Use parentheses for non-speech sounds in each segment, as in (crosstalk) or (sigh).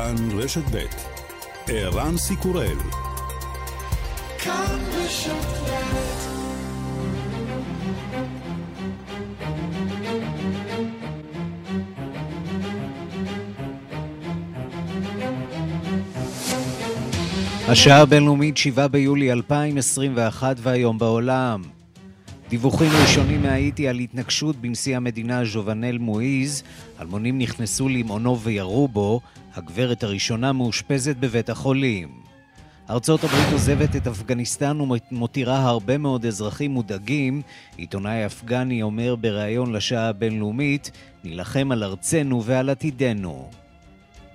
כאן רשת ב' ערן סיקורל. השעה הבינלאומית 7 ביולי 2021 והיום בעולם. דיווחים ראשונים מהאיטי על התנגשות בנשיא המדינה ז'ובנל מואיז, אלמונים נכנסו למעונו וירו בו, הגברת הראשונה מאושפזת בבית החולים. ארצות הברית עוזבת את אפגניסטן ומותירה הרבה מאוד אזרחים מודאגים. עיתונאי אפגני אומר בריאיון לשעה הבינלאומית, נילחם על ארצנו ועל עתידנו.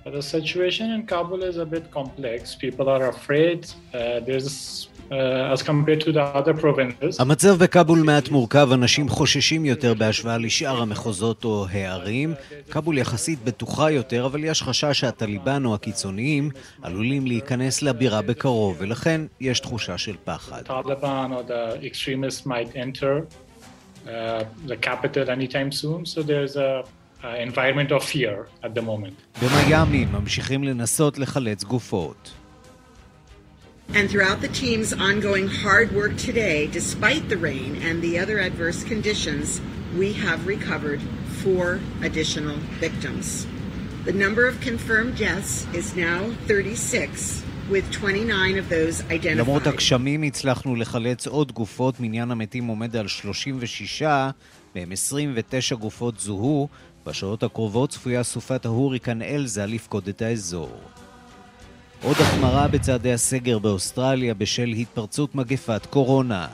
The situation in Kabul is a bit complex. People are afraid. Uh, there's Uh, as compared to the other provinces. המצב בכאבול מעט מורכב, אנשים חוששים יותר בהשוואה לשאר המחוזות או הערים. כאבול יחסית בטוחה יותר, אבל יש חשש שהטליבן או הקיצוניים עלולים להיכנס לבירה בקרוב, ולכן יש תחושה של פחד. במיאמי ממשיכים לנסות לחלץ גופות. And throughout the team's ongoing hard work today, despite the rain and the other adverse conditions, we have recovered four additional victims. The number of confirmed deaths is now 36, with 29 of those identified. למרות הגשמים הצלחנו לחלץ עוד גופות, מניין המתים עומד על 36, מהם 29 גופות זוהו. בשעות הקרובות צפויה סופת ההוריקן אלזה לפקוד את האזור. עוד החמרה בצעדי הסגר באוסטרליה בשל התפרצות מגפת קורונה.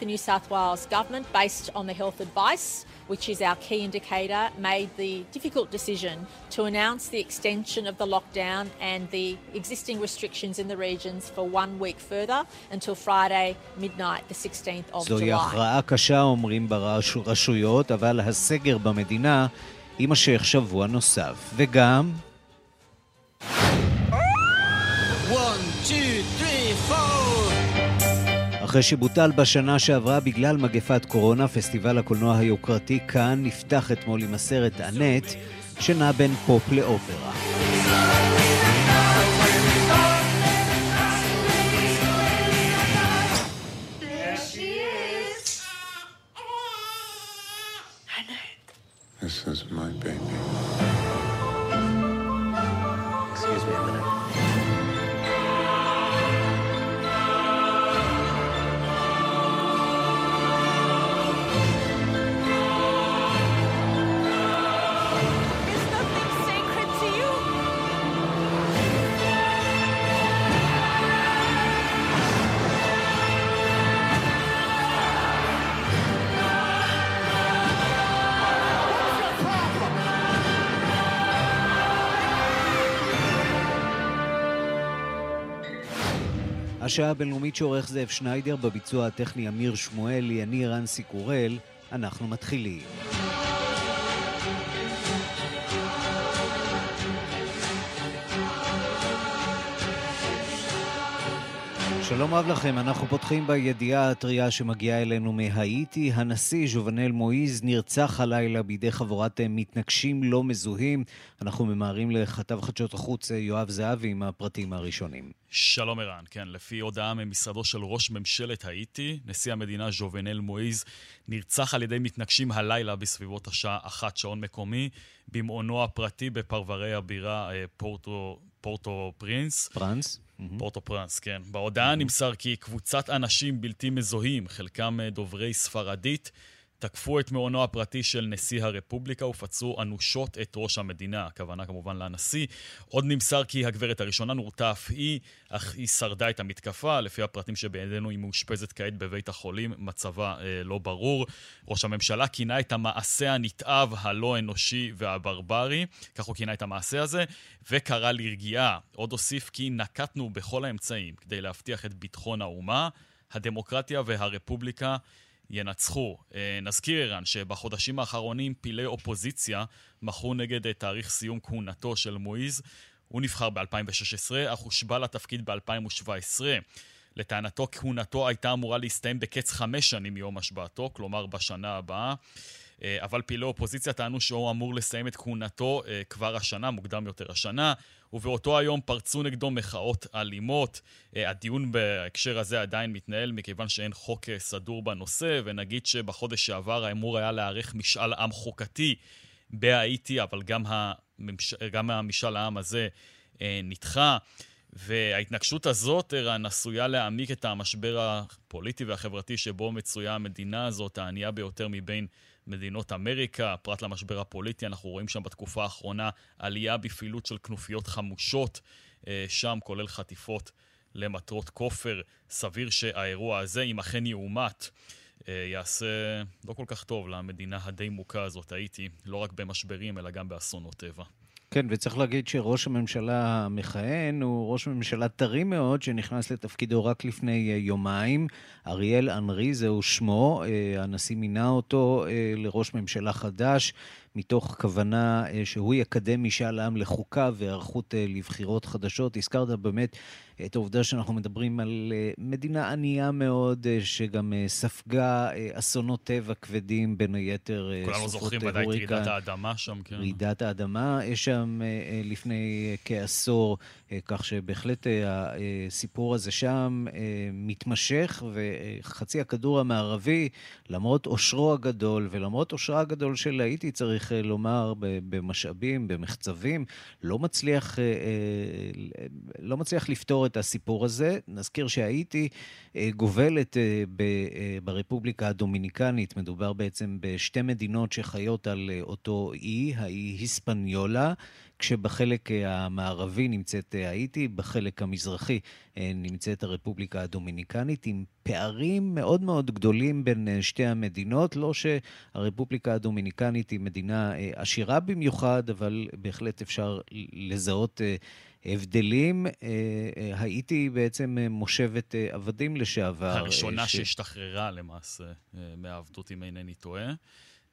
The New South Wales government, based on the health advice, which is our key indicator, made the difficult decision to announce the extension of the lockdown and the existing restrictions in the regions for one week further until Friday midnight, the 16th of July. זוהי הכרעה קשה, אומרים ברשויות, אבל הסגר במדינה יימשך שבוע נוסף. וגם... אחרי שבוטל בשנה שעברה בגלל מגפת קורונה, פסטיבל הקולנוע היוקרתי כאן נפתח אתמול עם הסרט אנט, שנע בין פופ לאופרה. This is my baby. Excuse me a minute. השעה הבינלאומית שעורך זאב שניידר, בביצוע הטכני אמיר שמואלי, אני רנסי קורל, אנחנו מתחילים. שלום רב לכם, אנחנו פותחים בידיעה הטריה שמגיעה אלינו מהאיטי. הנשיא ז'ובנל מואיז נרצח הלילה בידי חבורת מתנגשים לא מזוהים. אנחנו ממהרים לכתב חדשות החוץ יואב זהבי עם הפרטים הראשונים. שלום ערן, כן, לפי הודעה ממשרדו של ראש ממשלת האיטי, נשיא המדינה ז'ובנל מואיז נרצח על ידי מתנגשים הלילה בסביבות השעה אחת שעון מקומי, במעונו הפרטי בפרברי הבירה אה, פורטו, פורטו פרינס. פרנס? פורטו פרנס, כן. בהודעה נמסר כי קבוצת אנשים בלתי מזוהים, חלקם אה, דוברי ספרדית, תקפו את מעונו הפרטי של נשיא הרפובליקה ופצעו אנושות את ראש המדינה, הכוונה כמובן לנשיא. עוד נמסר כי הגברת הראשונה נורתה אף היא, אך היא שרדה את המתקפה. לפי הפרטים שבידינו היא מאושפזת כעת בבית החולים, מצבה אה, לא ברור. ראש הממשלה כינה את המעשה הנתעב, הלא אנושי והברברי, כך הוא כינה את המעשה הזה, וקרא לרגיעה. עוד הוסיף כי נקטנו בכל האמצעים כדי להבטיח את ביטחון האומה, הדמוקרטיה והרפובליקה. ינצחו. אה, נזכיר, ערן, שבחודשים האחרונים פעילי אופוזיציה מחו נגד אה, תאריך סיום כהונתו של מועיז. הוא נבחר ב-2016, אך הושבע לתפקיד ב-2017. לטענתו, כהונתו הייתה אמורה להסתיים בקץ חמש שנים מיום השבעתו, כלומר בשנה הבאה. אבל פעילי אופוזיציה טענו שהוא אמור לסיים את כהונתו כבר השנה, מוקדם יותר השנה, ובאותו היום פרצו נגדו מחאות אלימות. הדיון בהקשר הזה עדיין מתנהל מכיוון שאין חוק סדור בנושא, ונגיד שבחודש שעבר האמור היה להיערך משאל עם חוקתי בהאיטי, אבל גם, הממש... גם המשאל העם הזה נדחה. וההתנגשות הזאת, ערן, עשויה להעמיק את המשבר הפוליטי והחברתי שבו מצויה המדינה הזאת, הענייה ביותר מבין מדינות אמריקה. פרט למשבר הפוליטי, אנחנו רואים שם בתקופה האחרונה עלייה בפעילות של כנופיות חמושות, אה, שם כולל חטיפות למטרות כופר. סביר שהאירוע הזה, אם אכן יאומת, אה, יעשה לא כל כך טוב למדינה הדי מוכה הזאת, הייתי, לא רק במשברים, אלא גם באסונות טבע. כן, וצריך להגיד שראש הממשלה המכהן הוא ראש ממשלה טרי מאוד, שנכנס לתפקידו רק לפני אה, יומיים. אריאל אנרי זהו שמו, אה, הנשיא מינה אותו אה, לראש ממשלה חדש. מתוך כוונה אה, שהוא יקדם משאל עם לחוקה והיערכות אה, לבחירות חדשות. הזכרת באמת את העובדה שאנחנו מדברים על אה, מדינה ענייה מאוד, שגם ספגה אסונות טבע כבדים, בין היתר סופות כולנו זוכרים ודאי את רעידת האדמה שם, כן. רעידת האדמה שם לפני כעשור, כך שבהחלט הסיפור הזה שם מתמשך, וחצי הכדור המערבי, למרות עושרו הגדול ולמרות עושרה הגדול של האיטי, צריך צריך אה, לומר, במשאבים, במחצבים, לא מצליח, אה, אה, לא מצליח לפתור את הסיפור הזה. נזכיר שהאיטי גובלת ברפובליקה הדומיניקנית, מדובר בעצם בשתי מדינות שחיות על אותו אי, האי היספניולה. כשבחלק אה, המערבי נמצאת אה, האיטי, בחלק המזרחי אה, נמצאת הרפובליקה הדומיניקנית, עם פערים מאוד מאוד גדולים בין שתי המדינות. לא שהרפובליקה הדומיניקנית היא מדינה עשירה במיוחד, אבל בהחלט אפשר לזהות הבדלים. האיטי בעצם מושבת עבדים לשעבר. הראשונה ש... שהשתחררה למעשה מהעבדות, אם אינני טועה.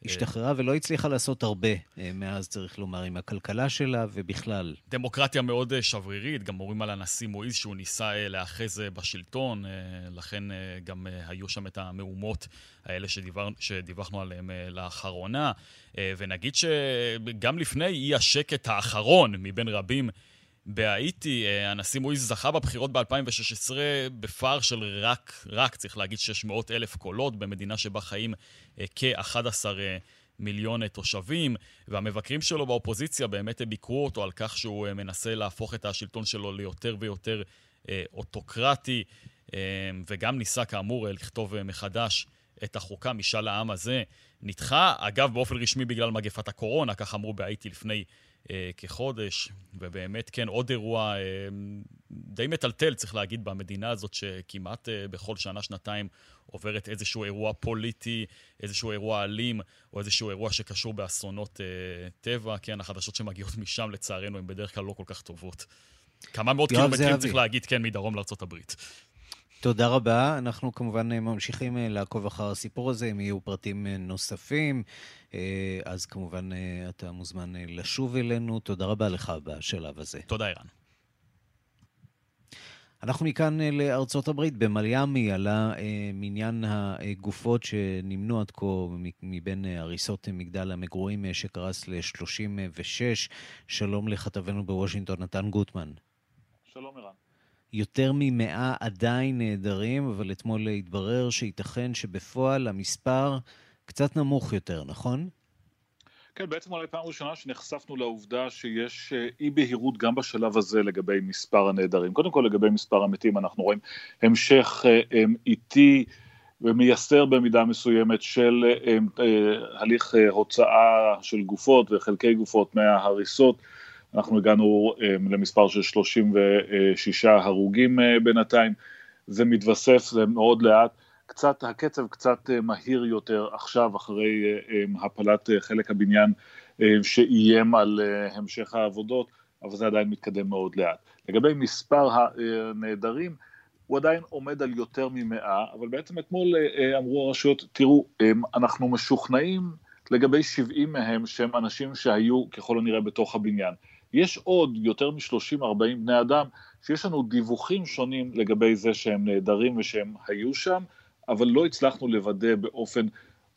השתחררה ולא הצליחה לעשות הרבה אה, מאז, צריך לומר, עם הכלכלה שלה ובכלל. דמוקרטיה מאוד אה, שברירית, גם אומרים על הנשיא מועיז שהוא ניסה אה, להאחז בשלטון, לכן גם היו שם את המהומות האלה שדיבר, שדיווחנו עליהן לאחרונה. ונגיד שגם לפני אי השקט האחרון מבין רבים בהאיטי, אה, הנשיא מויז זכה בבחירות ב-2016 בפער של רק, רק, צריך להגיד, 600 אלף קולות, במדינה שבה חיים אה, כ-11 אה, מיליון תושבים, והמבקרים שלו באופוזיציה באמת ביקרו אותו על כך שהוא מנסה להפוך את השלטון שלו ליותר ויותר אוטוקרטי, וגם ניסה כאמור לכתוב מחדש את החוקה, משאל העם הזה. נדחה, אגב, באופן רשמי בגלל מגפת הקורונה, כך אמרו בהאיטי לפני אה, כחודש, ובאמת, כן, עוד אירוע אה, די מטלטל, צריך להגיד, במדינה הזאת, שכמעט אה, בכל שנה-שנתיים עוברת איזשהו אירוע פוליטי, איזשהו אירוע אלים, או איזשהו אירוע שקשור באסונות אה, טבע. כן, החדשות שמגיעות משם, לצערנו, הן בדרך כלל לא כל כך טובות. כמה מאות קילומטרים, צריך להגיד, כן, מדרום לארה"ב. תודה רבה. אנחנו כמובן אה, ממשיכים אה, לעקוב אחר הסיפור הזה, אם יהיו פרטים אה, נוספים, אז כמובן אתה מוזמן לשוב אלינו. תודה רבה לך בשלב הזה. תודה, ערן. אנחנו מכאן לארצות הברית, במיאמי עלה מניין הגופות שנמנו עד כה מבין הריסות מגדל המגורים שקרס ל-36. שלום לכתבנו בוושינגטון, נתן גוטמן. שלום, ערן. יותר ממאה עדיין נעדרים, אבל אתמול התברר שייתכן שבפועל המספר קצת נמוך יותר, נכון? כן, בעצם אולי פעם ראשונה שנחשפנו לעובדה שיש אה, אי בהירות גם בשלב הזה לגבי מספר הנעדרים. קודם כל לגבי מספר המתים אנחנו רואים המשך אה, איטי ומייסר במידה מסוימת של אה, הליך הוצאה של גופות וחלקי גופות מההריסות. אנחנו הגענו um, למספר של 36 הרוגים uh, בינתיים, זה מתווסף, זה מאוד לאט, קצת, הקצב קצת uh, מהיר יותר עכשיו אחרי הפלת חלק הבניין שאיים על המשך העבודות, אבל זה עדיין מתקדם מאוד לאט. לגבי מספר הנעדרים, הוא עדיין עומד על יותר ממאה, אבל בעצם אתמול אמרו הרשויות, תראו, אנחנו משוכנעים לגבי 70 מהם שהם אנשים שהיו ככל הנראה בתוך הבניין. יש עוד יותר מ-30-40 בני אדם שיש לנו דיווחים שונים לגבי זה שהם נעדרים ושהם היו שם, אבל לא הצלחנו לוודא באופן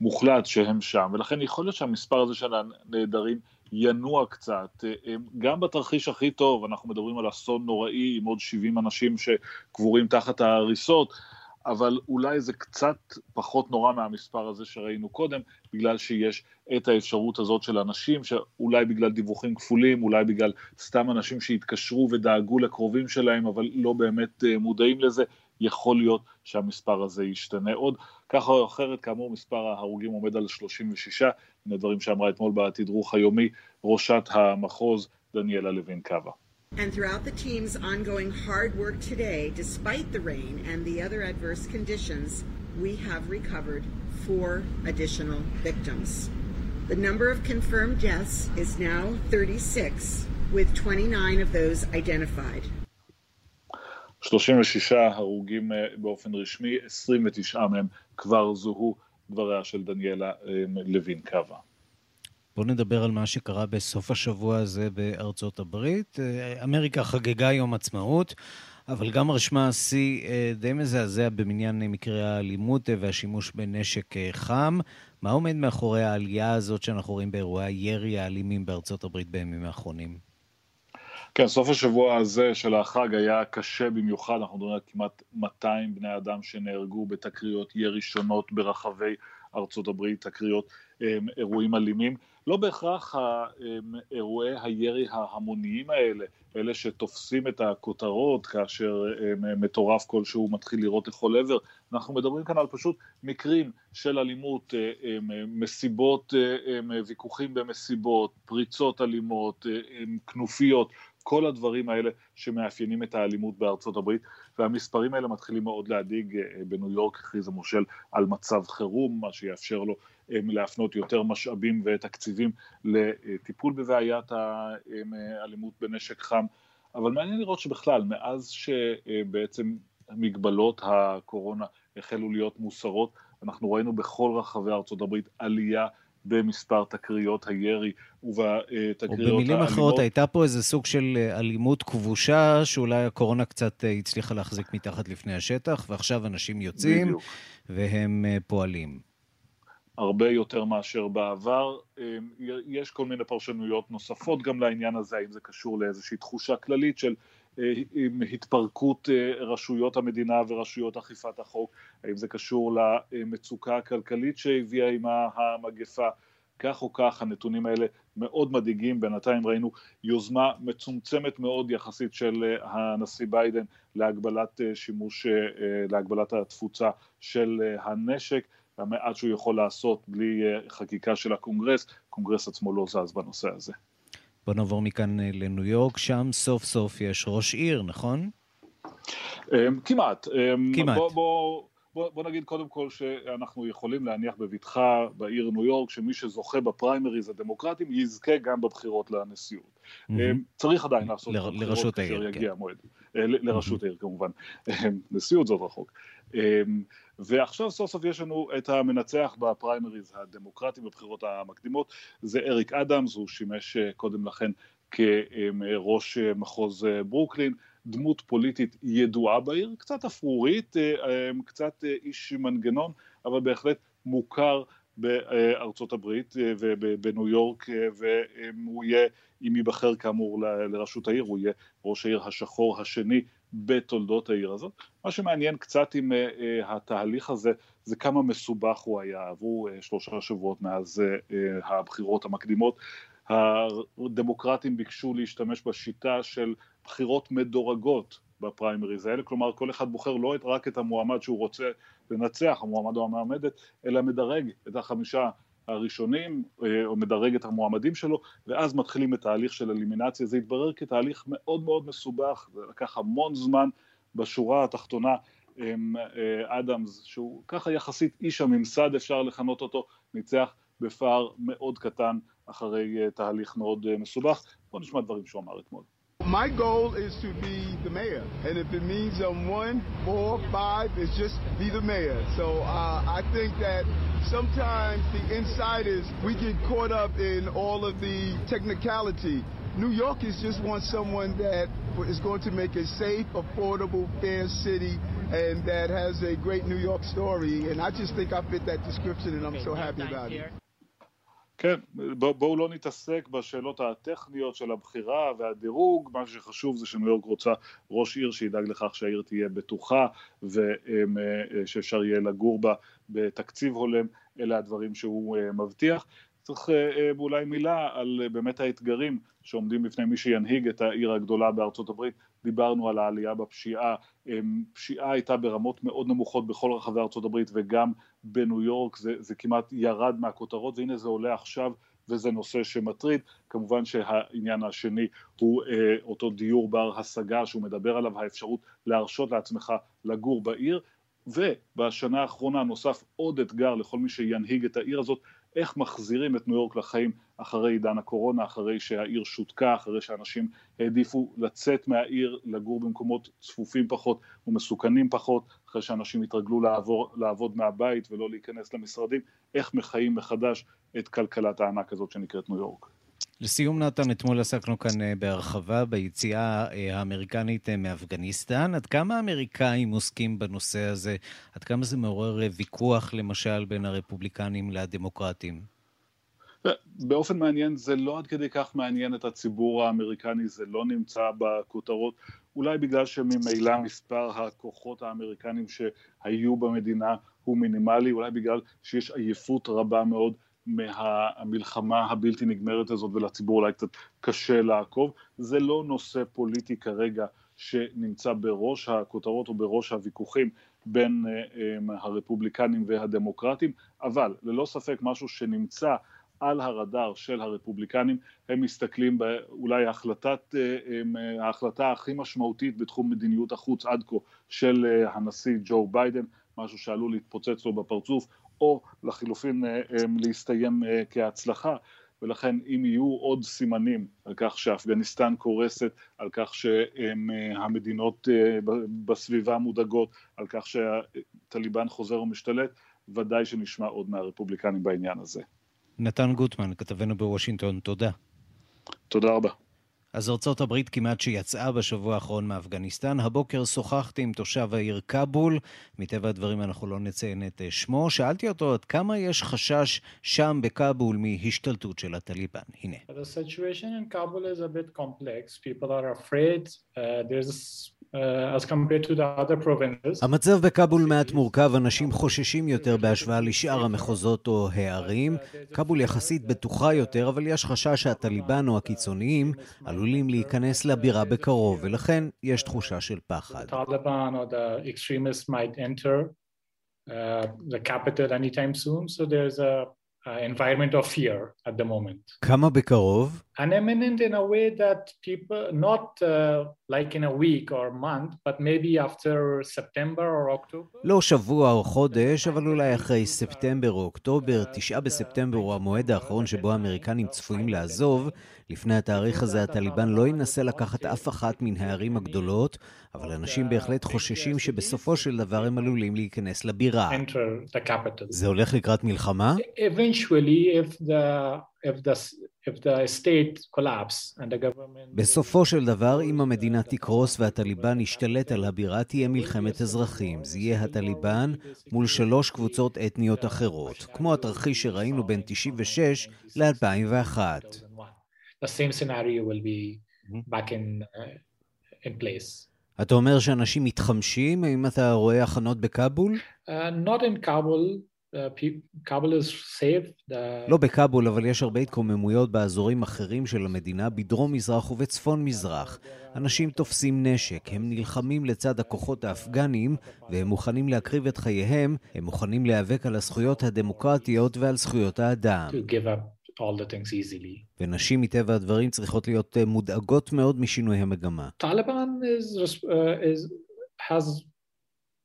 מוחלט שהם שם, ולכן יכול להיות שהמספר הזה של הנעדרים ינוע קצת, גם בתרחיש הכי טוב, אנחנו מדברים על אסון נוראי עם עוד 70 אנשים שקבורים תחת ההריסות, אבל אולי זה קצת פחות נורא מהמספר הזה שראינו קודם, בגלל שיש את האפשרות הזאת של אנשים, שאולי בגלל דיווחים כפולים, אולי בגלל סתם אנשים שהתקשרו ודאגו לקרובים שלהם, אבל לא באמת אה, מודעים לזה, יכול להיות שהמספר הזה ישתנה עוד. ככה או אחרת, כאמור, מספר ההרוגים עומד על 36, מיני דברים שאמרה אתמול בתדרוך היומי ראשת המחוז דניאלה לוין קאבה. And throughout the team's ongoing hard work today, despite the rain and the other adverse conditions, we have recovered four additional victims. The number of confirmed deaths is now 36, with 29 of those identified. 36 הרוגים באופן רשמי, 29 מהם כבר זוהו, דבריה של דניאלה לוין קאבה. בואו נדבר על מה שקרה בסוף השבוע הזה בארצות הברית. אה, אמריקה חגגה יום עצמאות, אבל גם רשמה שיא אה, די מזעזע במניין מקרי האלימות והשימוש בנשק אה, חם. מה עומד מאחורי העלייה הזאת שאנחנו רואים באירועי הירי האלימים בארצות הברית בימים האחרונים? כן, סוף השבוע הזה של החג היה קשה במיוחד, אנחנו מדברים על כמעט 200 בני אדם שנהרגו בתקריות ירי שונות ברחבי ארצות הברית, תקריות אירועים אלימים. לא בהכרח אירועי הירי ההמוניים האלה, אלה שתופסים את הכותרות כאשר מטורף כלשהו מתחיל לירות לכל עבר, אנחנו מדברים כאן על פשוט מקרים של אלימות, מסיבות, ויכוחים במסיבות, פריצות אלימות, כנופיות, כל הדברים האלה שמאפיינים את האלימות בארצות הברית, והמספרים האלה מתחילים מאוד להדאיג. בניו יורק הכריז המושל על מצב חירום, מה שיאפשר לו להפנות יותר משאבים ותקציבים לטיפול בבעיית האלימות בנשק חם. אבל מעניין לראות שבכלל, מאז שבעצם מגבלות הקורונה החלו להיות מוסרות, אנחנו ראינו בכל רחבי ארצות הברית עלייה במספר תקריות הירי ובתקריות האלימות. במילים אחרות, הייתה פה איזה סוג של אלימות כבושה, שאולי הקורונה קצת הצליחה להחזיק מתחת לפני השטח, ועכשיו אנשים יוצאים בדיוק. והם פועלים. הרבה יותר מאשר בעבר. יש כל מיני פרשנויות נוספות גם לעניין הזה, האם זה קשור לאיזושהי תחושה כללית של עם התפרקות רשויות המדינה ורשויות אכיפת החוק, האם זה קשור למצוקה הכלכלית שהביאה עימה המגפה. כך או כך הנתונים האלה מאוד מדאיגים, בינתיים ראינו יוזמה מצומצמת מאוד יחסית של הנשיא ביידן להגבלת שימוש, להגבלת התפוצה של הנשק, המעט שהוא יכול לעשות בלי חקיקה של הקונגרס, הקונגרס עצמו לא זז בנושא הזה. בוא נעבור מכאן לניו יורק, שם סוף סוף יש ראש עיר, נכון? כמעט. כמעט. בוא, בוא, בוא, בוא נגיד קודם כל שאנחנו יכולים להניח בבטחה בעיר ניו יורק שמי שזוכה בפריימריז הדמוקרטיים יזכה גם בבחירות לנשיאות. Mm-hmm. צריך עדיין לעשות ל- לראשות העיר, כן. יגיע המועד. לראשות mm-hmm. העיר כמובן. נשיאות זאת רחוק. ועכשיו סוף סוף יש לנו את המנצח בפריימריז הדמוקרטיים בבחירות המקדימות, זה אריק אדמס, הוא שימש קודם לכן כראש מחוז ברוקלין, דמות פוליטית ידועה בעיר, קצת אפרורית, קצת איש מנגנון, אבל בהחלט מוכר בארצות הברית ובניו יורק, והוא יהיה, אם ייבחר כאמור לראשות העיר, הוא יהיה ראש העיר השחור השני בתולדות העיר הזאת. מה שמעניין קצת עם התהליך הזה, זה כמה מסובך הוא היה, עברו שלושה שבועות מאז הבחירות המקדימות. הדמוקרטים ביקשו להשתמש בשיטה של בחירות מדורגות בפריימריז האלה, כלומר כל אחד בוחר לא רק את המועמד שהוא רוצה לנצח, המועמד או המעמדת, אלא מדרג את החמישה הראשונים, או מדרג את המועמדים שלו, ואז מתחילים את תהליך של אלימינציה. זה התברר כתהליך מאוד מאוד מסובך, זה לקח המון זמן בשורה התחתונה. אדמס, שהוא ככה יחסית איש הממסד אפשר לכנות אותו, ניצח בפער מאוד קטן אחרי תהליך מאוד מסובך. בואו נשמע דברים שהוא אמר אתמול. My goal is to be the mayor, and if it means I'm one, four, five, it's just be the mayor. So uh, I think that sometimes the insiders we get caught up in all of the technicality. New Yorkers just want someone that is going to make a safe, affordable, fair city and that has a great New York story. And I just think I fit that description, and I'm so happy about it. כן, בואו לא נתעסק בשאלות הטכניות של הבחירה והדירוג, מה שחשוב זה שניו יורק רוצה ראש עיר שידאג לכך שהעיר תהיה בטוחה ושאפשר יהיה לגור בה בתקציב הולם, אלה הדברים שהוא מבטיח. צריך אה, אה, אולי מילה על אה, באמת האתגרים שעומדים בפני מי שינהיג את העיר הגדולה בארצות הברית. דיברנו על העלייה בפשיעה, פשיעה הייתה ברמות מאוד נמוכות בכל רחבי הברית וגם בניו יורק, זה, זה כמעט ירד מהכותרות והנה זה עולה עכשיו וזה נושא שמטריד. כמובן שהעניין השני הוא אה, אותו דיור בר השגה שהוא מדבר עליו, האפשרות להרשות לעצמך לגור בעיר. ובשנה האחרונה נוסף עוד אתגר לכל מי שינהיג את העיר הזאת, איך מחזירים את ניו יורק לחיים אחרי עידן הקורונה, אחרי שהעיר שותקה, אחרי שאנשים העדיפו לצאת מהעיר, לגור במקומות צפופים פחות ומסוכנים פחות, אחרי שאנשים התרגלו לעבור, לעבוד מהבית ולא להיכנס למשרדים, איך מחיים מחדש את כלכלת הענק הזאת שנקראת ניו יורק. לסיום, נתן, אתמול עסקנו כאן אה, בהרחבה ביציאה אה, האמריקנית אה, מאפגניסטן. עד כמה האמריקאים עוסקים בנושא הזה? עד כמה זה מעורר ויכוח, למשל, בין הרפובליקנים לדמוקרטים? באופן מעניין, זה לא עד כדי כך מעניין את הציבור האמריקני, זה לא נמצא בכותרות, אולי בגלל שממילא מספר הכוחות האמריקנים שהיו במדינה הוא מינימלי, אולי בגלל שיש עייפות רבה מאוד מהמלחמה הבלתי נגמרת הזאת ולציבור אולי קצת קשה לעקוב. זה לא נושא פוליטי כרגע שנמצא בראש הכותרות או בראש הוויכוחים בין um, הרפובליקנים והדמוקרטים, אבל ללא ספק משהו שנמצא על הרדאר של הרפובליקנים, הם מסתכלים באולי החלטת, ההחלטה הכי משמעותית בתחום מדיניות החוץ עד כה של הנשיא ג'ו ביידן, משהו שעלול להתפוצץ לו בפרצוף, או לחילופין אה, להסתיים אה, כהצלחה. ולכן אם יהיו עוד סימנים על כך שאפגניסטן קורסת, על כך שהמדינות אה, בסביבה מודאגות, על כך שהטליבן חוזר ומשתלט, ודאי שנשמע עוד מהרפובליקנים בעניין הזה. נתן גוטמן, כתבנו בוושינגטון, תודה. תודה רבה. אז ארצות הברית כמעט שיצאה בשבוע האחרון מאפגניסטן. הבוקר שוחחתי עם תושב העיר כבול, מטבע הדברים אנחנו לא נציין את שמו. שאלתי אותו עד כמה יש חשש שם בכבול מהשתלטות של הטליבן. הנה. Uh, Uh, המצב בכאבול מעט מורכב, אנשים חוששים יותר בהשוואה לשאר המחוזות או הערים. כאבול יחסית בטוחה יותר, אבל יש חשש שהטליבן או הקיצוניים עלולים להיכנס לבירה בקרוב, ולכן יש תחושה של פחד. כמה בקרוב? לא שבוע או חודש, אבל אולי אחרי ספטמבר או אוקטובר, תשעה בספטמבר הוא המועד האחרון שבו האמריקנים צפויים לעזוב, לפני התאריך הזה הטליבן לא ינסה לקחת אף אחת מן הערים הגדולות, אבל אנשים בהחלט חוששים שבסופו של דבר הם עלולים להיכנס לבירה. זה הולך לקראת מלחמה? בסופו של דבר, אם המדינה תקרוס והטליבן ישתלט על הבירה, תהיה מלחמת אזרחים. זה יהיה הטליבן מול שלוש קבוצות אתניות אחרות, כמו התרחיש שראינו בין 96 ל-2001. The same scenario will be mm-hmm. back in, uh, in place. אתה אומר שאנשים מתחמשים? האם אתה רואה הכנות בכאבול? Uh, not in Kabul. כבול is safe. לא בכאבול, אבל יש הרבה התקוממויות באזורים אחרים של המדינה, בדרום-מזרח ובצפון-מזרח. אנשים תופסים נשק, הם נלחמים לצד הכוחות האפגניים, והם מוכנים להקריב את חייהם, הם מוכנים להיאבק על הזכויות הדמוקרטיות ועל זכויות האדם. All the things easily. ונשים מטבע הדברים צריכות להיות מודאגות מאוד משינוי המגמה. Is, uh, is, has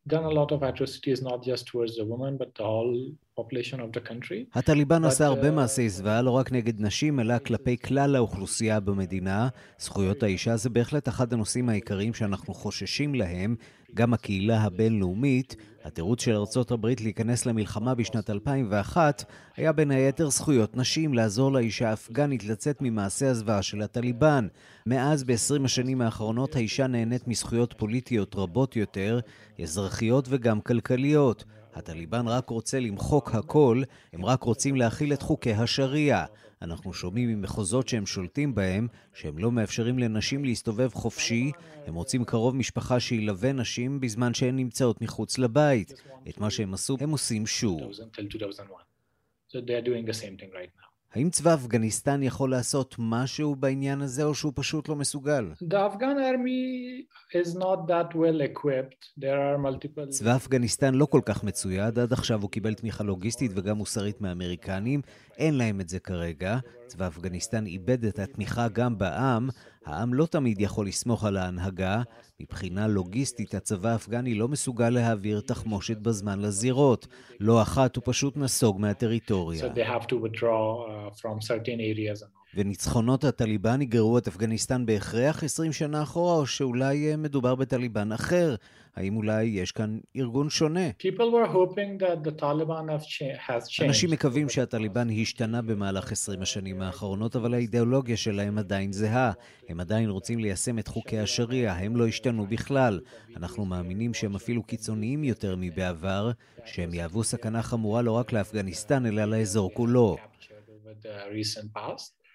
done a lot of atrocities not just towards the women but all הטליבן עשה הרבה מעשי זוועה לא רק נגד נשים, אלא כלפי כלל האוכלוסייה במדינה. זכויות האישה זה בהחלט אחד הנושאים העיקריים שאנחנו חוששים להם, גם הקהילה הבינלאומית. התירוץ של ארצות הברית להיכנס למלחמה בשנת 2001 היה בין היתר זכויות נשים, לעזור לאישה האפגנית לצאת ממעשי הזוועה של הטליבן. מאז, ב-20 השנים האחרונות, האישה נהנית מזכויות פוליטיות רבות יותר, אזרחיות וגם כלכליות. הטליבן רק רוצה למחוק הכל, הם רק רוצים להכיל את חוקי השריעה. אנחנו שומעים ממחוזות שהם שולטים בהם, שהם לא מאפשרים לנשים להסתובב חופשי, הם רוצים קרוב משפחה שילווה נשים בזמן שהן נמצאות מחוץ לבית. את מה שהם עשו, הם עושים שוב. האם צבא אפגניסטן יכול לעשות משהו בעניין הזה, או שהוא פשוט לא מסוגל? צבא אפגניסטן לא כל כך מצויד, עד עכשיו הוא קיבל תמיכה לוגיסטית וגם מוסרית מהאמריקנים, אין להם את זה כרגע. צבא אפגניסטן איבד את התמיכה גם בעם, העם לא תמיד יכול לסמוך על ההנהגה. מבחינה לוגיסטית, הצבא האפגני לא מסוגל להעביר תחמושת בזמן לזירות. לא אחת הוא פשוט נסוג מהטריטוריה. So וניצחונות הטליבן יגררו את אפגניסטן בהכרח 20 שנה אחורה, או שאולי אה, מדובר בטליבן אחר? האם אולי יש כאן ארגון שונה? אנשים מקווים שהטליבן השתנה במהלך 20 השנים האחרונות, אבל האידיאולוגיה שלהם עדיין זהה. הם עדיין רוצים ליישם את חוקי השריעה, הם לא השתנו בכלל. אנחנו מאמינים שהם אפילו קיצוניים יותר מבעבר, שהם יהוו סכנה חמורה לא רק לאפגניסטן, אלא לאזור כולו.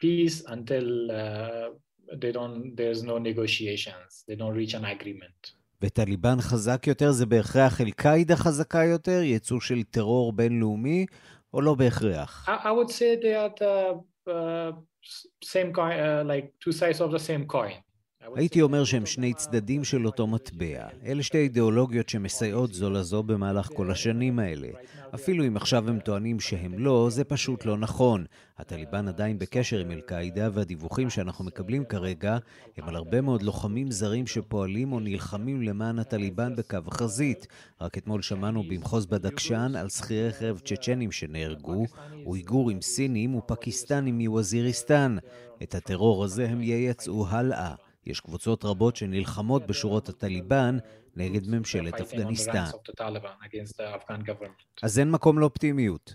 peace until uh, they don't, there's no negotiations, they don't reach an agreement. וטליבן חזק יותר זה בהכרח אל-קאעידה חזקה יותר, יצוא של טרור בינלאומי, או לא בהכרח? I would say they are the uh, same coin, uh, like two sides of the same coin. הייתי אומר שהם שני צדדים של אותו מטבע. אלה שתי אידיאולוגיות שמסייעות זו לזו במהלך כל השנים האלה. אפילו אם עכשיו הם טוענים שהם לא, זה פשוט לא נכון. הטליבן עדיין בקשר עם אל-קאעידה, והדיווחים שאנחנו מקבלים כרגע הם על הרבה מאוד לוחמים זרים שפועלים או נלחמים למען הטליבן בקו החזית. רק אתמול שמענו במחוז בדקשן על שכירי חרב צ'צ'נים שנהרגו, אויגורים סינים ופקיסטנים מווזיריסטן. את הטרור הזה הם ייצאו הלאה. יש קבוצות רבות שנלחמות בשורות הטליבן נגד ממשלת אפגניסטן. אז אין מקום לאופטימיות.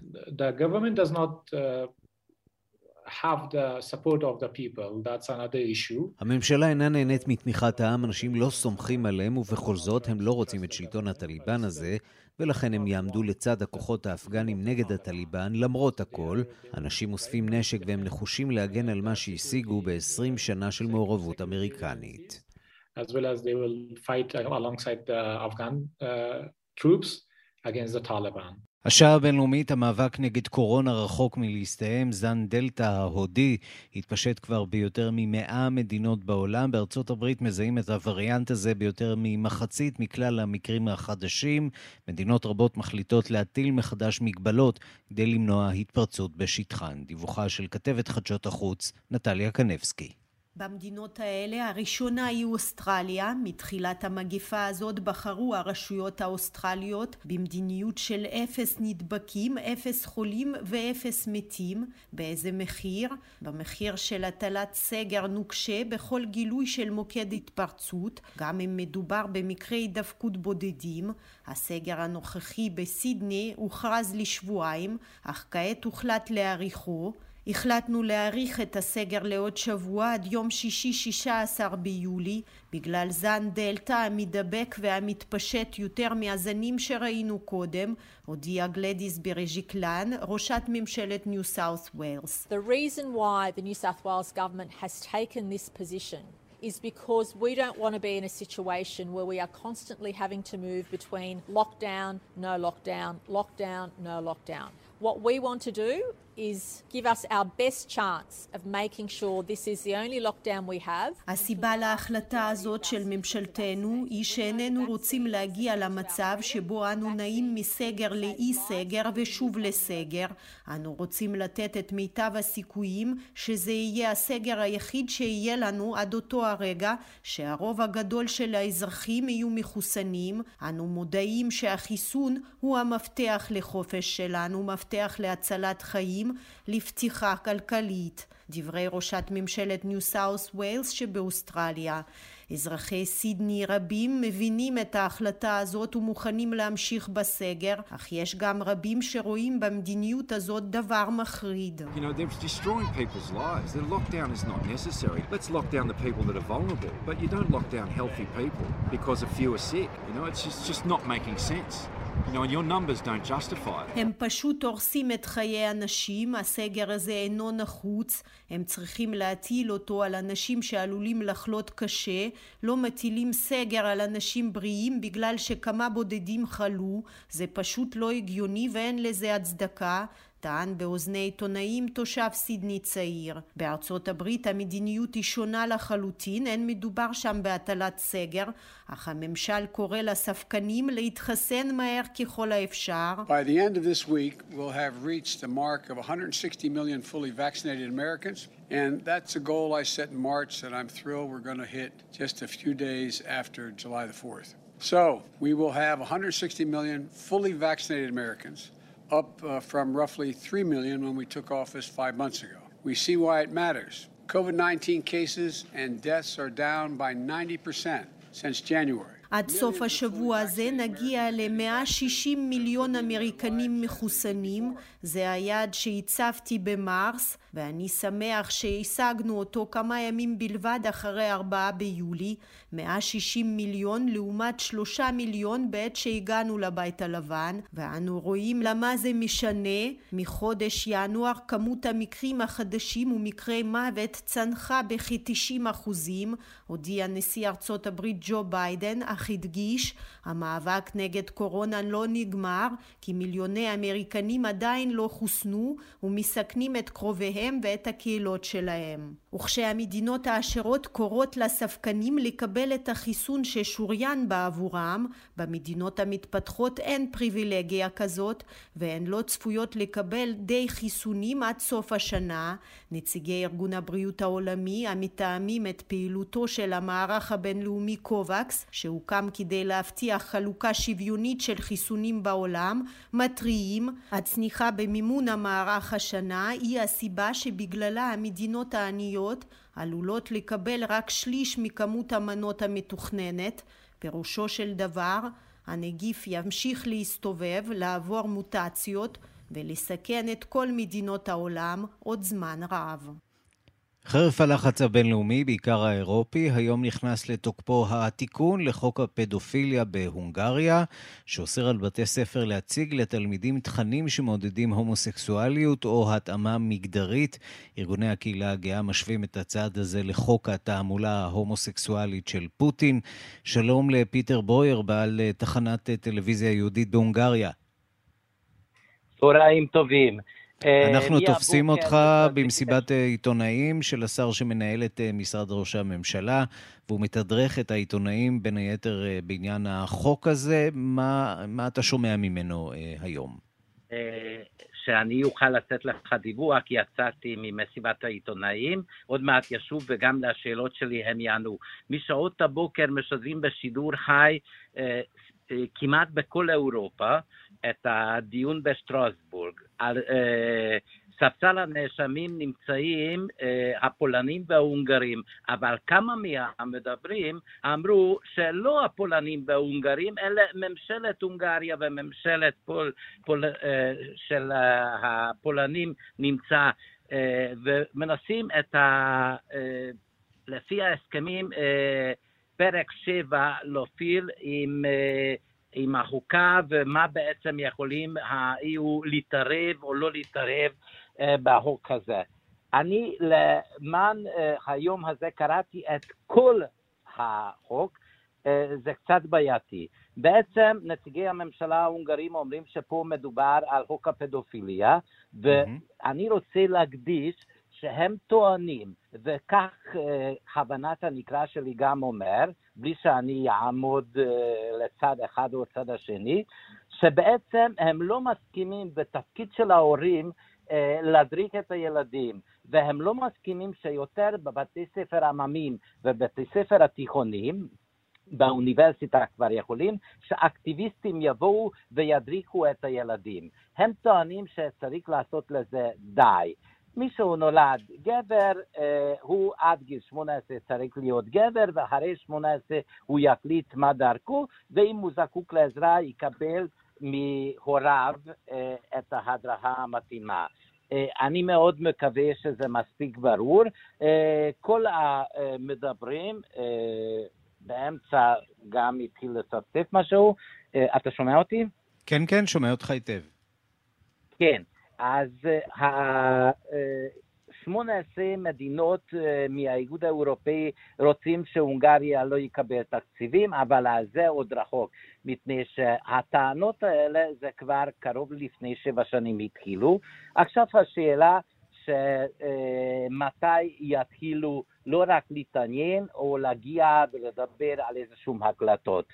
הממשלה אינה נהנית מתמיכת העם, אנשים לא סומכים עליהם ובכל זאת הם לא רוצים את שלטון הטליבן הזה ולכן הם יעמדו לצד הכוחות האפגנים נגד הטליבן למרות הכל. אנשים אוספים נשק והם נחושים להגן על מה שהשיגו ב-20 שנה של מעורבות אמריקנית. As well as they will fight alongside the Afghan uh, troops against the Taliban. השעה הבינלאומית, המאבק נגד קורונה רחוק מלהסתיים. זן דלתא ההודי התפשט כבר ביותר מ-100 מדינות בעולם. בארצות הברית מזהים את הווריאנט הזה ביותר ממחצית מכלל המקרים החדשים. מדינות רבות מחליטות להטיל מחדש מגבלות כדי למנוע התפרצות בשטחן. דיווחה של כתבת חדשות החוץ, נטליה קנבסקי. במדינות האלה הראשונה היא אוסטרליה. מתחילת המגפה הזאת בחרו הרשויות האוסטרליות במדיניות של אפס נדבקים, אפס חולים ואפס מתים. באיזה מחיר? במחיר של הטלת סגר נוקשה בכל גילוי של מוקד התפרצות, גם אם מדובר במקרי הידבקות בודדים. הסגר הנוכחי בסידני הוכרז לשבועיים, אך כעת הוחלט להאריכו. החלטנו להאריך את הסגר לעוד שבוע עד יום שישי 16 ביולי בגלל זן דלתא המדבק והמתפשט יותר מהזנים שראינו קודם, הודיעה גלדיס ברג'יקלן, ראשת ממשלת ניו סאות' ווילס. The reason why the New South Wales government has taken this position is because we don't want to be in a situation where we are constantly having to move between lockdown, no lockdown, lockdown, no lockdown. What we want to do הסיבה להחלטה הזאת של ממשלתנו היא שאיננו רוצים להגיע למצב שבו אנו נעים מסגר לאי סגר ושוב לסגר. אנו רוצים לתת את מיטב הסיכויים שזה יהיה הסגר היחיד שיהיה לנו עד אותו הרגע שהרוב הגדול של האזרחים יהיו מחוסנים. אנו מודעים שהחיסון הוא המפתח לחופש שלנו, מפתח להצלת חיים, לפתיחה כלכלית. דברי ראשת ממשלת ניו סאוס ווילס שבאוסטרליה. אזרחי סידני רבים מבינים את ההחלטה הזאת ומוכנים להמשיך בסגר, אך יש גם רבים שרואים במדיניות הזאת דבר מחריד. You know. הם פשוט הורסים את חיי אנשים, הסגר הזה אינו נחוץ, הם צריכים להטיל אותו על אנשים שעלולים לחלות קשה, לא מטילים סגר על אנשים בריאים בגלל שכמה בודדים חלו, זה פשוט לא הגיוני ואין לזה הצדקה, טען באוזני עיתונאים תושב סידני צעיר. בארצות הברית המדיניות היא שונה לחלוטין, אין מדובר שם בהטלת סגר, אך הממשל קורא לספקנים להתחסן מהר ככל האפשר. By the end of this week we'll have reached the mark of 160 million fully vaccinated Americans. And that's a goal I set in March that I'm thrilled we're going to hit just a few days after July the 4th. So we will have 160 million fully vaccinated Americans. Up uh, from roughly 3 million when we took office five months ago. We see why it matters. COVID 19 cases and deaths are down by 90% since January. עד סוף השבוע הזה נגיע ל-160 מיליון אמריקנים מחוסנים, זה היעד שהצבתי במרס, ואני שמח שהשגנו אותו כמה ימים בלבד אחרי 4 ביולי, 160 מיליון לעומת 3 מיליון בעת שהגענו לבית הלבן, ואנו רואים למה זה משנה. מחודש ינואר כמות המקרים החדשים ומקרי מוות צנחה בכ-90 אחוזים, הודיע נשיא ארצות הברית ג'ו ביידן, אך הדגיש, המאבק נגד קורונה לא נגמר, כי מיליוני אמריקנים עדיין לא חוסנו ומסכנים את קרוביהם ואת הקהילות שלהם. וכשהמדינות העשירות קוראות לספקנים לקבל את החיסון ששוריין בעבורם, במדינות המתפתחות אין פריבילגיה כזאת, והן לא צפויות לקבל די חיסונים עד סוף השנה. נציגי ארגון הבריאות העולמי המתאמים את פעילותו של המערך הבינלאומי קובקס, שהוקם כדי להבטיח חלוקה שוויונית של חיסונים בעולם, מתריעים, הצניחה במימון המערך השנה היא הסיבה שבגללה המדינות העניות עלולות לקבל רק שליש מכמות המנות המתוכננת, פירושו של דבר הנגיף ימשיך להסתובב, לעבור מוטציות ולסכן את כל מדינות העולם עוד זמן רב. חרף הלחץ הבינלאומי, בעיקר האירופי, היום נכנס לתוקפו התיקון לחוק הפדופיליה בהונגריה, שאוסר על בתי ספר להציג לתלמידים תכנים שמעודדים הומוסקסואליות או התאמה מגדרית. ארגוני הקהילה הגאה משווים את הצעד הזה לחוק התעמולה ההומוסקסואלית של פוטין. שלום לפיטר בויר, בעל תחנת טלוויזיה יהודית בהונגריה. צהריים טובים. אנחנו תופסים אותך במסיבת עיתונאים של השר שמנהל את משרד ראש הממשלה, והוא מתדרך את העיתונאים בין היתר בעניין החוק הזה. מה, מה אתה שומע ממנו היום? שאני אוכל לתת לך דיווח, כי יצאתי ממסיבת העיתונאים, עוד מעט ישוב וגם לשאלות שלי הם יענו. משעות הבוקר משדרים בשידור חי כמעט בכל אירופה את הדיון בשטרסבורג. על אה, ספסל הנאשמים נמצאים אה, הפולנים וההונגרים, אבל כמה מהמדברים אמרו שלא הפולנים וההונגרים, אלא ממשלת הונגריה וממשלת פול, פול, אה, של אה, הפולנים נמצא, אה, ומנסים את ה... אה, לפי ההסכמים, אה, פרק 7 להופיל עם, עם החוקה ומה בעצם יכולים ה-EU להתערב או לא להתערב בחוק הזה. אני למען היום הזה קראתי את כל החוק, זה קצת בעייתי. בעצם נציגי הממשלה ההונגרים אומרים שפה מדובר על חוק הפדופיליה, ואני רוצה להקדיש שהם טוענים, וכך הבנת הנקרא שלי גם אומר, בלי שאני אעמוד uh, לצד אחד או לצד השני, שבעצם הם לא מסכימים בתפקיד של ההורים uh, להדריך את הילדים, והם לא מסכימים שיותר בבתי ספר עממים ובתי ספר התיכוניים, באוניברסיטה כבר יכולים, שאקטיביסטים יבואו וידריכו את הילדים. הם טוענים שצריך לעשות לזה די. מי שהוא נולד גבר, אה, הוא עד גיל 18 צריך להיות גבר, ואחרי 18 הוא יחליט מה דרכו, ואם הוא זקוק לעזרה יקבל מהוריו אה, את ההדרכה המתאימה. אה, אני מאוד מקווה שזה מספיק ברור. כל המדברים באמצע גם התחיל לצפצף משהו. אתה שומע אותי? כן, כן, שומע אותך היטב. כן. אז ה... 18 מדינות אה, מהאיגוד האירופאי רוצים שהונגריה לא יקבל תקציבים, אבל זה עוד רחוק, מפני שהטענות האלה זה כבר קרוב לפני שבע שנים התחילו. עכשיו השאלה שמתי אה, יתחילו לא רק להתעניין או להגיע ולדבר על איזשהם הקלטות.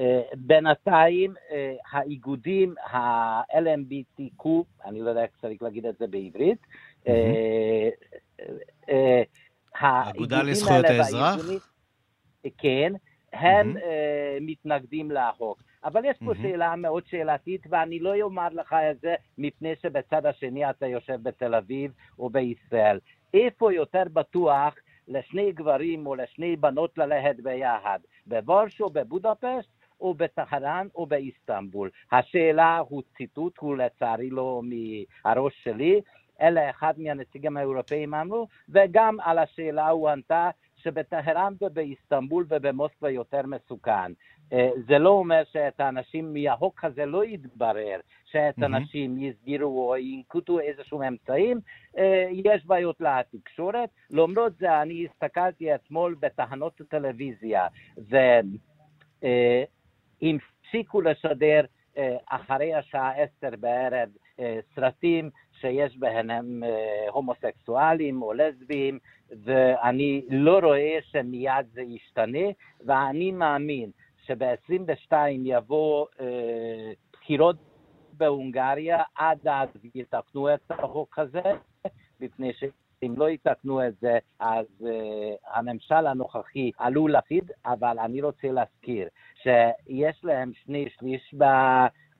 אה, בינתיים אה, האיגודים ה-LMBTQ, אני לא יודע איך צריך להגיד את זה בעברית, אה, האגודה לזכויות האזרח? כן, הם מתנגדים לחוק. אבל יש פה שאלה מאוד שאלתית, ואני לא אומר לך את זה מפני שבצד השני אתה יושב בתל אביב או בישראל. איפה יותר בטוח לשני גברים או לשני בנות ללכת ביחד? בוורשו, בבודפשט או בטהרן או באיסטנבול. השאלה הוא ציטוט, הוא לצערי לא מהראש שלי, אלא אחד מהנציגים האירופאים אמרו, וגם על השאלה הוא ענתה שבטהרן ובאיסטנבול ובמוסקבה יותר מסוכן. אה, זה לא אומר שאת האנשים מהחוק הזה לא יתברר, שאת האנשים יסגירו או ינקוטו איזשהם אמצעים, אה, יש בעיות לתקשורת. למרות זה, אני הסתכלתי אתמול בתחנות הטלוויזיה, והפסיקו לשדר אה, אחרי השעה עשר בערב סרטים שיש בהם הומוסקסואלים או לסביים, ואני לא רואה שמיד זה ישתנה, ואני מאמין שב-22 יבוא אה, בחירות בהונגריה, עד אז יתקנו את החוק הזה, מפני שאם לא יתקנו את זה, אז uh, הממשל הנוכחי עלול להפסיד, אבל אני רוצה להזכיר שיש להם שני שליש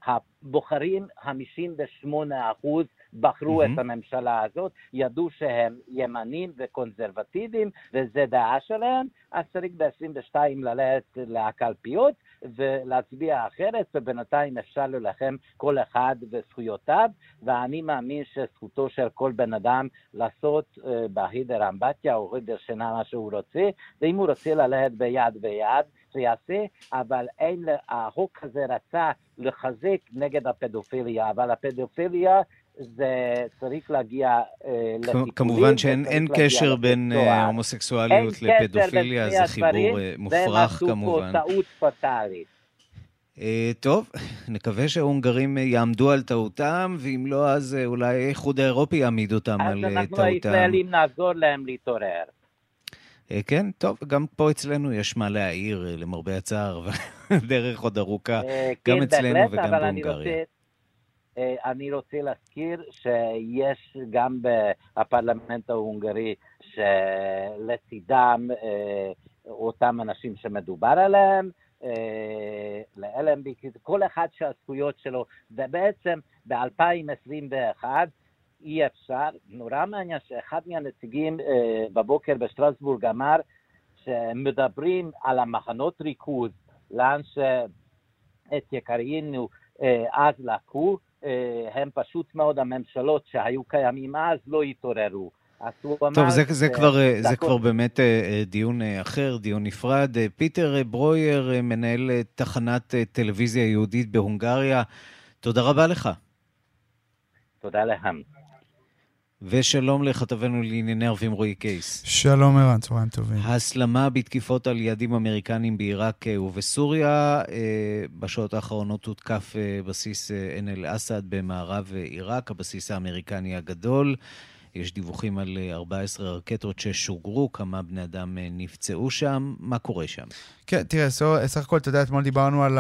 הבוחרים, 58 אחוז בחרו mm-hmm. את הממשלה הזאת, ידעו שהם ימנים וקונסרבטיביים, וזה דעה שלהם, אז צריך ב-22 ללכת לקלפיות ולהצביע אחרת, ובינתיים אפשר להילחם כל אחד וזכויותיו, ואני מאמין שזכותו של כל בן אדם לעשות uh, בהידר אמבטיה או הידר שינה מה שהוא רוצה, ואם הוא רוצה ללכת ביד ביד, שיעשה, אבל אין, החוק הזה רצה לחזק נגד הפדופיליה, אבל הפדופיליה זה צריך להגיע אה, לטיפולים. כמובן שאין קשר בין אה, הומוסקסואליות לפדופיליה, זה חיבור אה, מופרך כמובן. והם עשו פה טעות פטאלית. טוב, נקווה שההונגרים יעמדו על טעותם, ואם לא, אז אולי האיחוד האירופי יעמיד אותם על טעותם. אז אנחנו הישראלים נעזור להם להתעורר. כן, טוב, גם פה אצלנו יש מה להעיר, למרבה הצער, (laughs) דרך עוד ארוכה, גם כן, אצלנו וגם בהונגריה. אה, אני רוצה להזכיר שיש גם בפרלמנט ההונגרי שלצידם אה, אותם אנשים שמדובר עליהם, אה, ל-LMB, כל אחד שהזכויות שלו, ובעצם ב-2021 אי אפשר, נורא מעניין שאחד מהנציגים בבוקר בשטרסבורג אמר שמדברים על המחנות ריכוז, לאן שאת יקרינו אז לקחו, אה, הם פשוט מאוד, הממשלות שהיו קיימים אז לא התעוררו. טוב, זה, זה, כבר, אה, זה כבר באמת אה, דיון אחר, דיון נפרד. פיטר ברויר, מנהל תחנת טלוויזיה יהודית בהונגריה, תודה רבה לך. תודה להם. ושלום לכתבנו לענייני ערבים רועי קייס. שלום ערן, צהריים טובים. הסלמה בתקיפות על יעדים אמריקנים בעיראק אה, ובסוריה. אה, בשעות האחרונות הותקף אה, בסיס עין אל-אסד במערב עיראק, הבסיס האמריקני הגדול. יש דיווחים על 14 רקטות ששוגרו, כמה בני אדם נפצעו שם. מה קורה שם? כן, תראה, סך הכל, אתה יודע, אתמול דיברנו על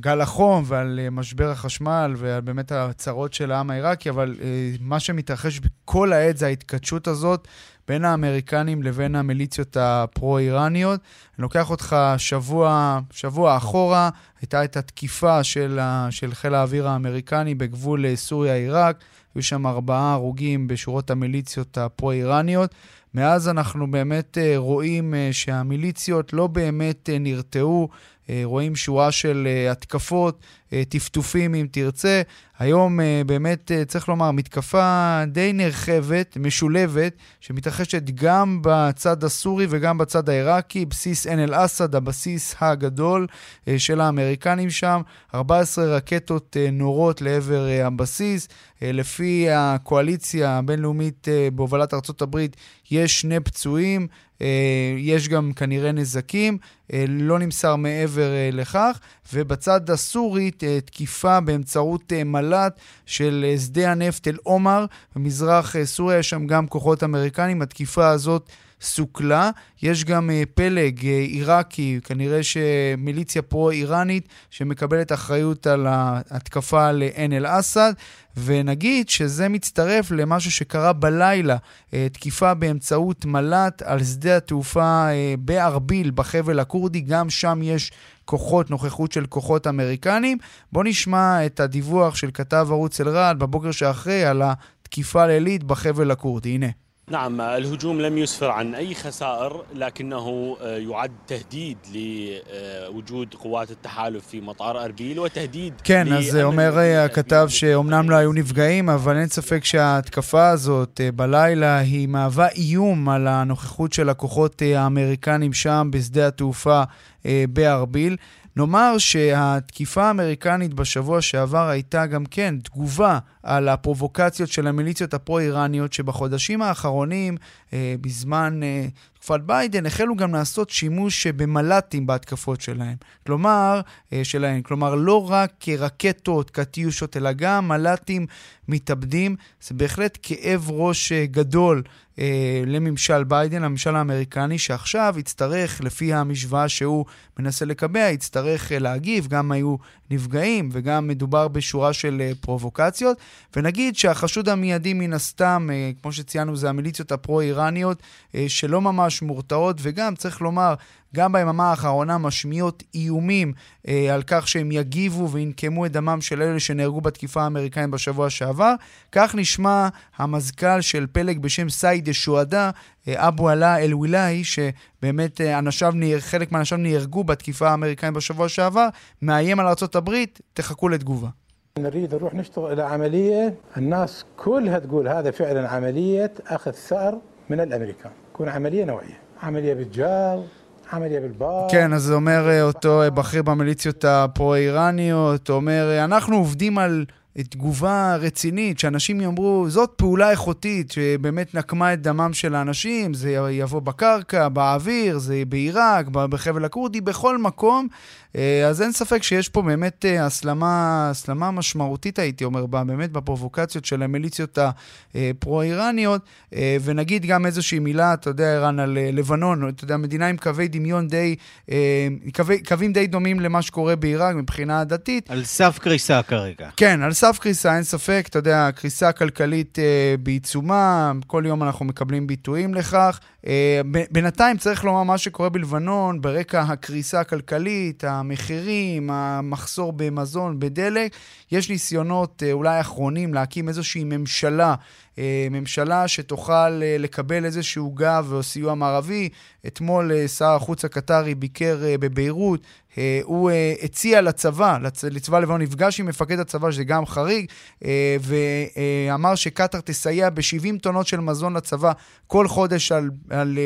גל החום ועל משבר החשמל ועל באמת הצרות של העם העיראקי, אבל מה שמתרחש בכל העת זה ההתכתשות הזאת בין האמריקנים לבין המיליציות הפרו-איראניות. אני לוקח אותך שבוע, שבוע אחורה, הייתה את התקיפה של, של חיל האוויר האמריקני בגבול סוריה-עיראק, היו שם ארבעה הרוגים בשורות המיליציות הפרו-איראניות. מאז אנחנו באמת אה, רואים אה, שהמיליציות לא באמת אה, נרתעו, רואים שורה של התקפות, טפטופים אם תרצה. היום באמת, צריך לומר, מתקפה די נרחבת, משולבת, שמתרחשת גם בצד הסורי וגם בצד העיראקי, בסיס עין אל-אסד, הבסיס הגדול של האמריקנים שם, 14 רקטות נורות לעבר הבסיס. לפי הקואליציה הבינלאומית בהובלת ארה"ב, יש שני פצועים, אה, יש גם כנראה נזקים, אה, לא נמסר מעבר אה, לכך. ובצד הסורי, תקיפה באמצעות מל"ט של שדה הנפט אל-עומר, במזרח סוריה יש שם גם כוחות אמריקנים. התקיפה הזאת סוכלה. יש גם uh, פלג uh, עיראקי, כנראה שמיליציה פרו-איראנית, שמקבלת אחריות על ההתקפה לעין אל-אסד. ונגיד שזה מצטרף למשהו שקרה בלילה, uh, תקיפה באמצעות מל"ט על שדה התעופה בארביל, בחבל הכורדי, גם שם יש כוחות, נוכחות של כוחות אמריקנים. בואו נשמע את הדיווח של כתב ערוץ אל-רעד בבוקר שאחרי על התקיפה לילית בחבל הכורדי. הנה. نعم الهجوم لم يسفر عن أي خسائر لكنه يعد تهديد لوجود قوات التحالف في مطار أربيل وتهديد כן, אז אומר הכתב שאומנם לא היו נפגעים, אבל אין ספק שההתקפה הזאת בלילה היא מהווה איום על הנוכחות של הכוחות האמריקנים שם בשדה התעופה בארביל. נאמר שהתקיפה האמריקנית בשבוע שעבר הייתה גם כן תגובה על הפרובוקציות של המיליציות הפרו-איראניות שבחודשים האחרונים, אה, בזמן אה, תקופת ביידן, החלו גם לעשות שימוש במל"טים בהתקפות שלהם. כלומר, אה, שלהם. כלומר, לא רק רקטות, קטיושות, אלא גם מל"טים מתאבדים. זה בהחלט כאב ראש אה, גדול אה, לממשל ביידן, לממשל האמריקני, שעכשיו יצטרך, לפי המשוואה שהוא מנסה לקבע, יצטרך אה, להגיב. גם היו נפגעים וגם מדובר בשורה של אה, פרובוקציות. ונגיד שהחשוד המיידי מן הסתם, אה, כמו שציינו, זה המיליציות הפרו-איראניות, אה, שלא ממש מורתעות, וגם, צריך לומר, גם ביממה האחרונה משמיעות איומים אה, על כך שהם יגיבו וינקמו את דמם של אלה שנהרגו בתקיפה האמריקאית בשבוע שעבר. כך נשמע המזכ"ל של פלג בשם סייד א-שועדה, אה, אבו עלה אל-וילאי, שבאמת אה, אנשיו, חלק מאנשיו נהרגו בתקיפה האמריקאית בשבוע שעבר, מאיים על ארה"ב, תחכו לתגובה. نريد نروح نشتغل إلى عملية الناس كلها تقول هذا فعلا عملية أخذ ثأر من الأمريكان تكون عملية نوعية عملية بالجار כן, אז זה אומר אה, אותו בכיר במיליציות הפרו-איראניות, אומר, אנחנו עובדים על תגובה רצינית, שאנשים יאמרו, זאת פעולה איכותית שבאמת נקמה את דמם של האנשים, זה יבוא בקרקע, באוויר, זה בעיראק, בחבל הכורדי, בכל מקום. אה, אז אין ספק שיש פה באמת אה, הסלמה, הסלמה משמעותית, הייתי אומר, באמת בפרובוקציות של המיליציות הפרו-איראניות. אה, ונגיד גם איזושהי מילה, אתה יודע, ערן, על לבנון, אתה יודע, מדינה עם קווי דמיון די, קווי, קווים די דומים למה שקורה בעיראק מבחינה דתית. על סף קריסה כרגע. כן, על סף קריסה, אין ספק, אתה יודע, קריסה כלכלית בעיצומה, כל יום אנחנו מקבלים ביטויים לכך. בינתיים צריך לומר מה שקורה בלבנון, ברקע הקריסה הכלכלית, המחירים, המחסור במזון, בדלק, יש ניסיונות אה, אולי אחרונים להקים איזושהי ממשלה, אה, ממשלה שתוכל אה, לקבל איזשהו גב או סיוע מערבי. אתמול שר החוץ הקטרי ביקר בביירות, הוא הציע לצבא, לצבא לבנון, נפגש עם מפקד הצבא, שזה גם חריג, ואמר שקטאר תסייע ב-70 טונות של מזון לצבא כל חודש על, על,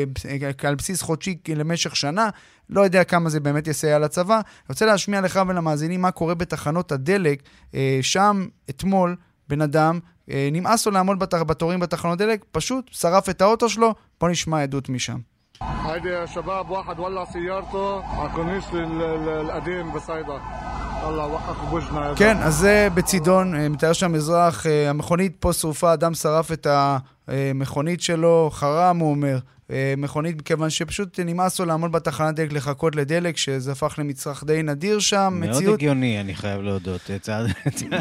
על בסיס חודשי למשך שנה. לא יודע כמה זה באמת יסייע לצבא. אני רוצה להשמיע לך ולמאזינים מה קורה בתחנות הדלק. אה, שם אתמול בן אדם אה, נמאס לו לעמוד בת... בתורים בתחנות דלק, פשוט שרף את האוטו שלו, בוא נשמע עדות משם. هيدي يا شباب واحد ولع سيارته على الكورنيش القديم بصيدا כן, אז זה בצידון, אה, מתאר שם אזרח, אה, המכונית פה שרופה, אדם שרף את המכונית שלו, חרם, הוא אומר. אה, מכונית, מכיוון שפשוט נמאס לו לעמוד בתחנת דלק לחכות לדלק, שזה הפך למצרך די נדיר שם. מאוד מציאות... הגיוני, אני חייב להודות. צעד...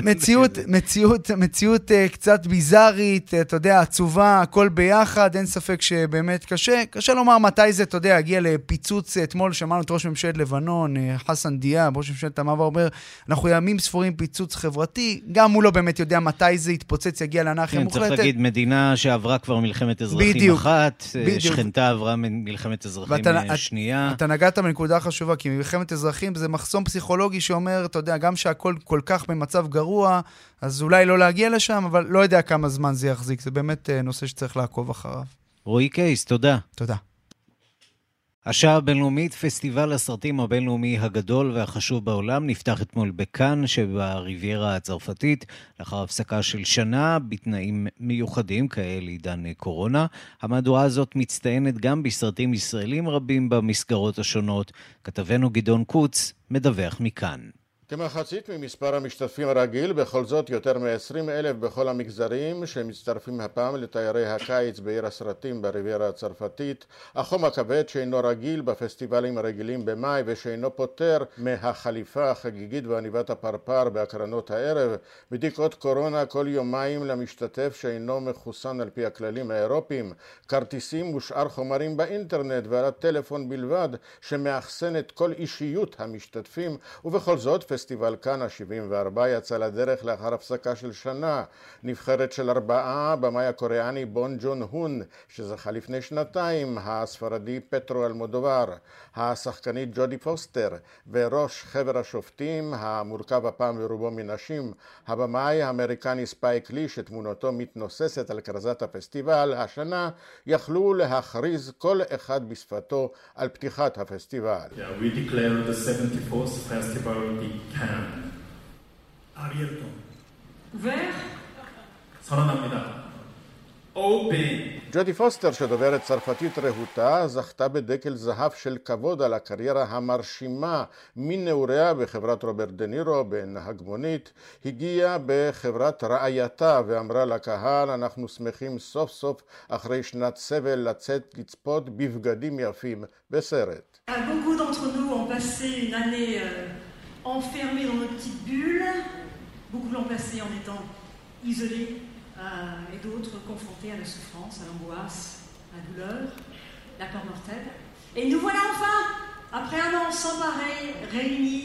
מציאות, מציאות, מציאות uh, קצת ביזארית, uh, אתה יודע, עצובה, הכל ביחד, אין ספק שבאמת קשה. קשה לומר מתי זה, אתה יודע, הגיע לפיצוץ. אתמול שמענו את ראש ממשלת לבנון, חסן דיאב, ראש ממשלת המעבר, אומר, אנחנו ימים ספורים פיצוץ חברתי. גם הוא לא באמת יודע מתי זה יתפוצץ, יגיע לאנרכיה כן, מוחלטת. צריך להגיד, מדינה שעברה כבר מלחמת אזרחים בדיוק, אחת, בדיוק. שכנתה עברה מלחמת אזרחים ואתה, שנייה. אתה נגעת בנקודה חשובה, כי מלחמת אזרחים זה מחסום פסיכולוגי שאומר, אתה יודע, גם שהכל כל כך במצב גרוע, אז אולי לא להגיע לשם, אבל לא יודע כמה זמן זה יחזיק. זה באמת אה, נושא שצריך לעקוב אחריו. רועי קייס, תודה. תודה. השעה הבינלאומית, פסטיבל הסרטים הבינלאומי הגדול והחשוב בעולם, נפתח אתמול בכאן שבריביירה הצרפתית, לאחר הפסקה של שנה בתנאים מיוחדים כאלה עידן קורונה. המהדורה הזאת מצטיינת גם בסרטים ישראלים רבים במסגרות השונות. כתבנו גדעון קוץ מדווח מכאן. כמחצית ממספר המשתתפים הרגיל, בכל זאת יותר מ-20 אלף בכל המגזרים שמצטרפים הפעם לתיירי הקיץ בעיר הסרטים בריביירה הצרפתית. החום הכבד שאינו רגיל בפסטיבלים הרגילים במאי ושאינו פותר מהחליפה החגיגית ועניבת הפרפר בהקרנות הערב. בדיקות קורונה כל יומיים למשתתף שאינו מחוסן על פי הכללים האירופיים. כרטיסים ושאר חומרים באינטרנט ועל הטלפון בלבד שמאחסן את כל אישיות המשתתפים ובכל זאת פסטיבל כאן ה-74 יצא לדרך לאחר הפסקה של שנה. נבחרת של ארבעה, במאי הקוריאני בון ג'ון הון, שזכה לפני שנתיים, הספרדי פטרו אלמודובר, השחקנית ג'ודי פוסטר, וראש חבר השופטים, המורכב הפעם ברובו מנשים, הבמאי האמריקני ספייק לי, שתמונתו מתנוססת על כרזת הפסטיבל, השנה יכלו להכריז כל אחד בשפתו על פתיחת הפסטיבל. Yeah, we declare the 74th festival Canada. abierto. Ouvert. 살아납니다. ג'ודי פוסטר, שדוברת צרפתית רהוטה, זכתה בדקל זהב של כבוד על הקריירה המרשימה מנעוריה בחברת רוברט דה נירו בנהג מונית, הגיעה בחברת רעייתה ואמרה לקהל, אנחנו שמחים סוף סוף אחרי שנת סבל לצאת לצפות בבגדים יפים בסרט. enfermés dans nos petites bulles, beaucoup l'ont passé en étant isolés euh, et d'autres confrontés à la souffrance, à l'angoisse, à la douleur, la peur mortelle. Et nous voilà enfin après un an sans pareil, réunis.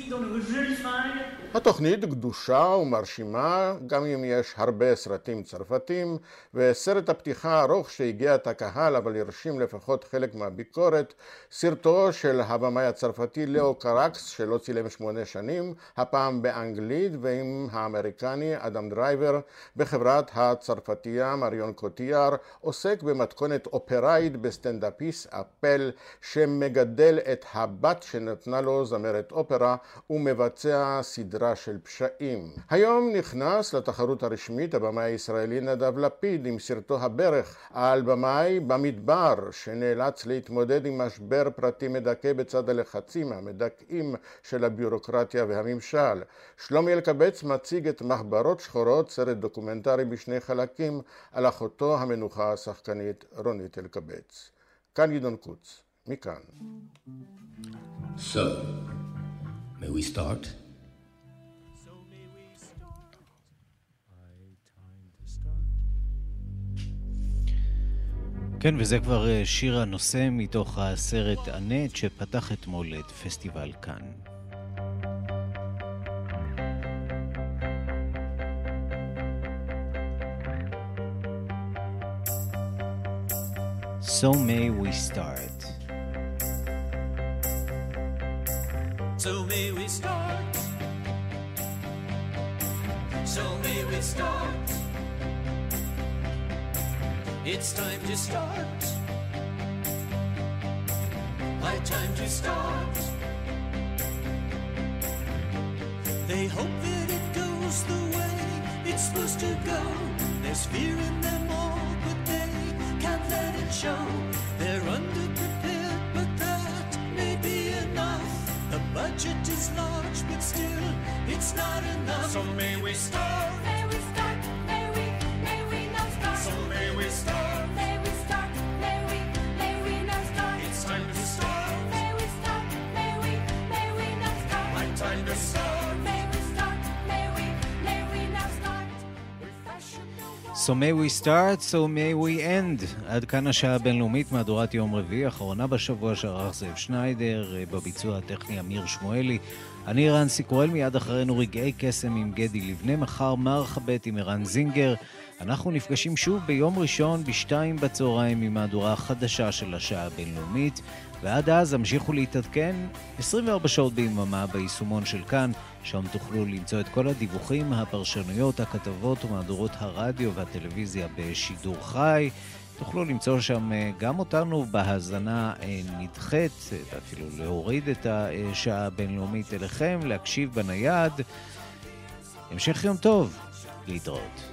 התוכנית גדושה ומרשימה, גם אם יש הרבה סרטים צרפתים, וסרט הפתיחה הארוך שהגיע את הקהל אבל הרשים לפחות חלק מהביקורת, סרטו של הבמאי הצרפתי לאוס קרקס שלא צילם שמונה שנים, הפעם באנגלית ועם האמריקני אדם דרייבר בחברת הצרפתייה מריון קוטיאר, עוסק במתכונת אופראית בסטנדאפיסט אפל שמגדל את הבת שנתנה לו זמרת אופרה ומבצע סדרה של פשעים. היום נכנס לתחרות הרשמית הבמאי הישראלי נדב לפיד עם סרטו הברך על במאי במדבר שנאלץ להתמודד עם משבר פרטי מדכא בצד הלחצים המדכאים של הביורוקרטיה והממשל. שלומי אלקבץ מציג את מחברות שחורות, סרט דוקומנטרי בשני חלקים על אחותו המנוחה השחקנית רונית אלקבץ. כאן גדעון קוץ, מכאן. So, may we start? כן, וזה כבר אה, שיר הנושא מתוך הסרט הנט שפתח אתמול את פסטיבל כאן. So may we start. So may we start. So may we start. It's time to start. My time to start. They hope that it goes the way it's supposed to go. There's fear in them all, but they can't let it show. Budget is large, but still, it's not enough. So may we start. So may we start, so may we end. עד כאן השעה הבינלאומית, מהדורת יום רביעי, אחרונה בשבוע שערך זאב שניידר, אה, בביצוע הטכני אמיר שמואלי. אני רנסי קורל, מיד אחרינו רגעי קסם עם גדי לבנה, מחר מרחבת עם ערן זינגר. אנחנו נפגשים שוב ביום ראשון בשתיים בצהריים עם מהדורה החדשה של השעה הבינלאומית, ועד אז המשיכו להתעדכן 24 שעות ביממה ביישומון של כאן, שם תוכלו למצוא את כל הדיווחים, הפרשנויות, הכתבות ומהדורות הרדיו והטלוויזיה בשידור חי. תוכלו למצוא שם אה, גם אותנו בהאזנה אה, נדחית, אה, ואפילו להוריד את השעה הבינלאומית אליכם, להקשיב בנייד. המשך יום טוב, להתראות.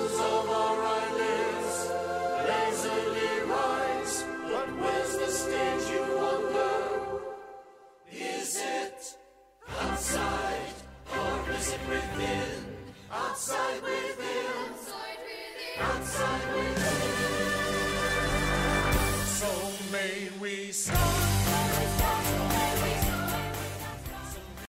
it within? Outside within. Outside within. So may we start.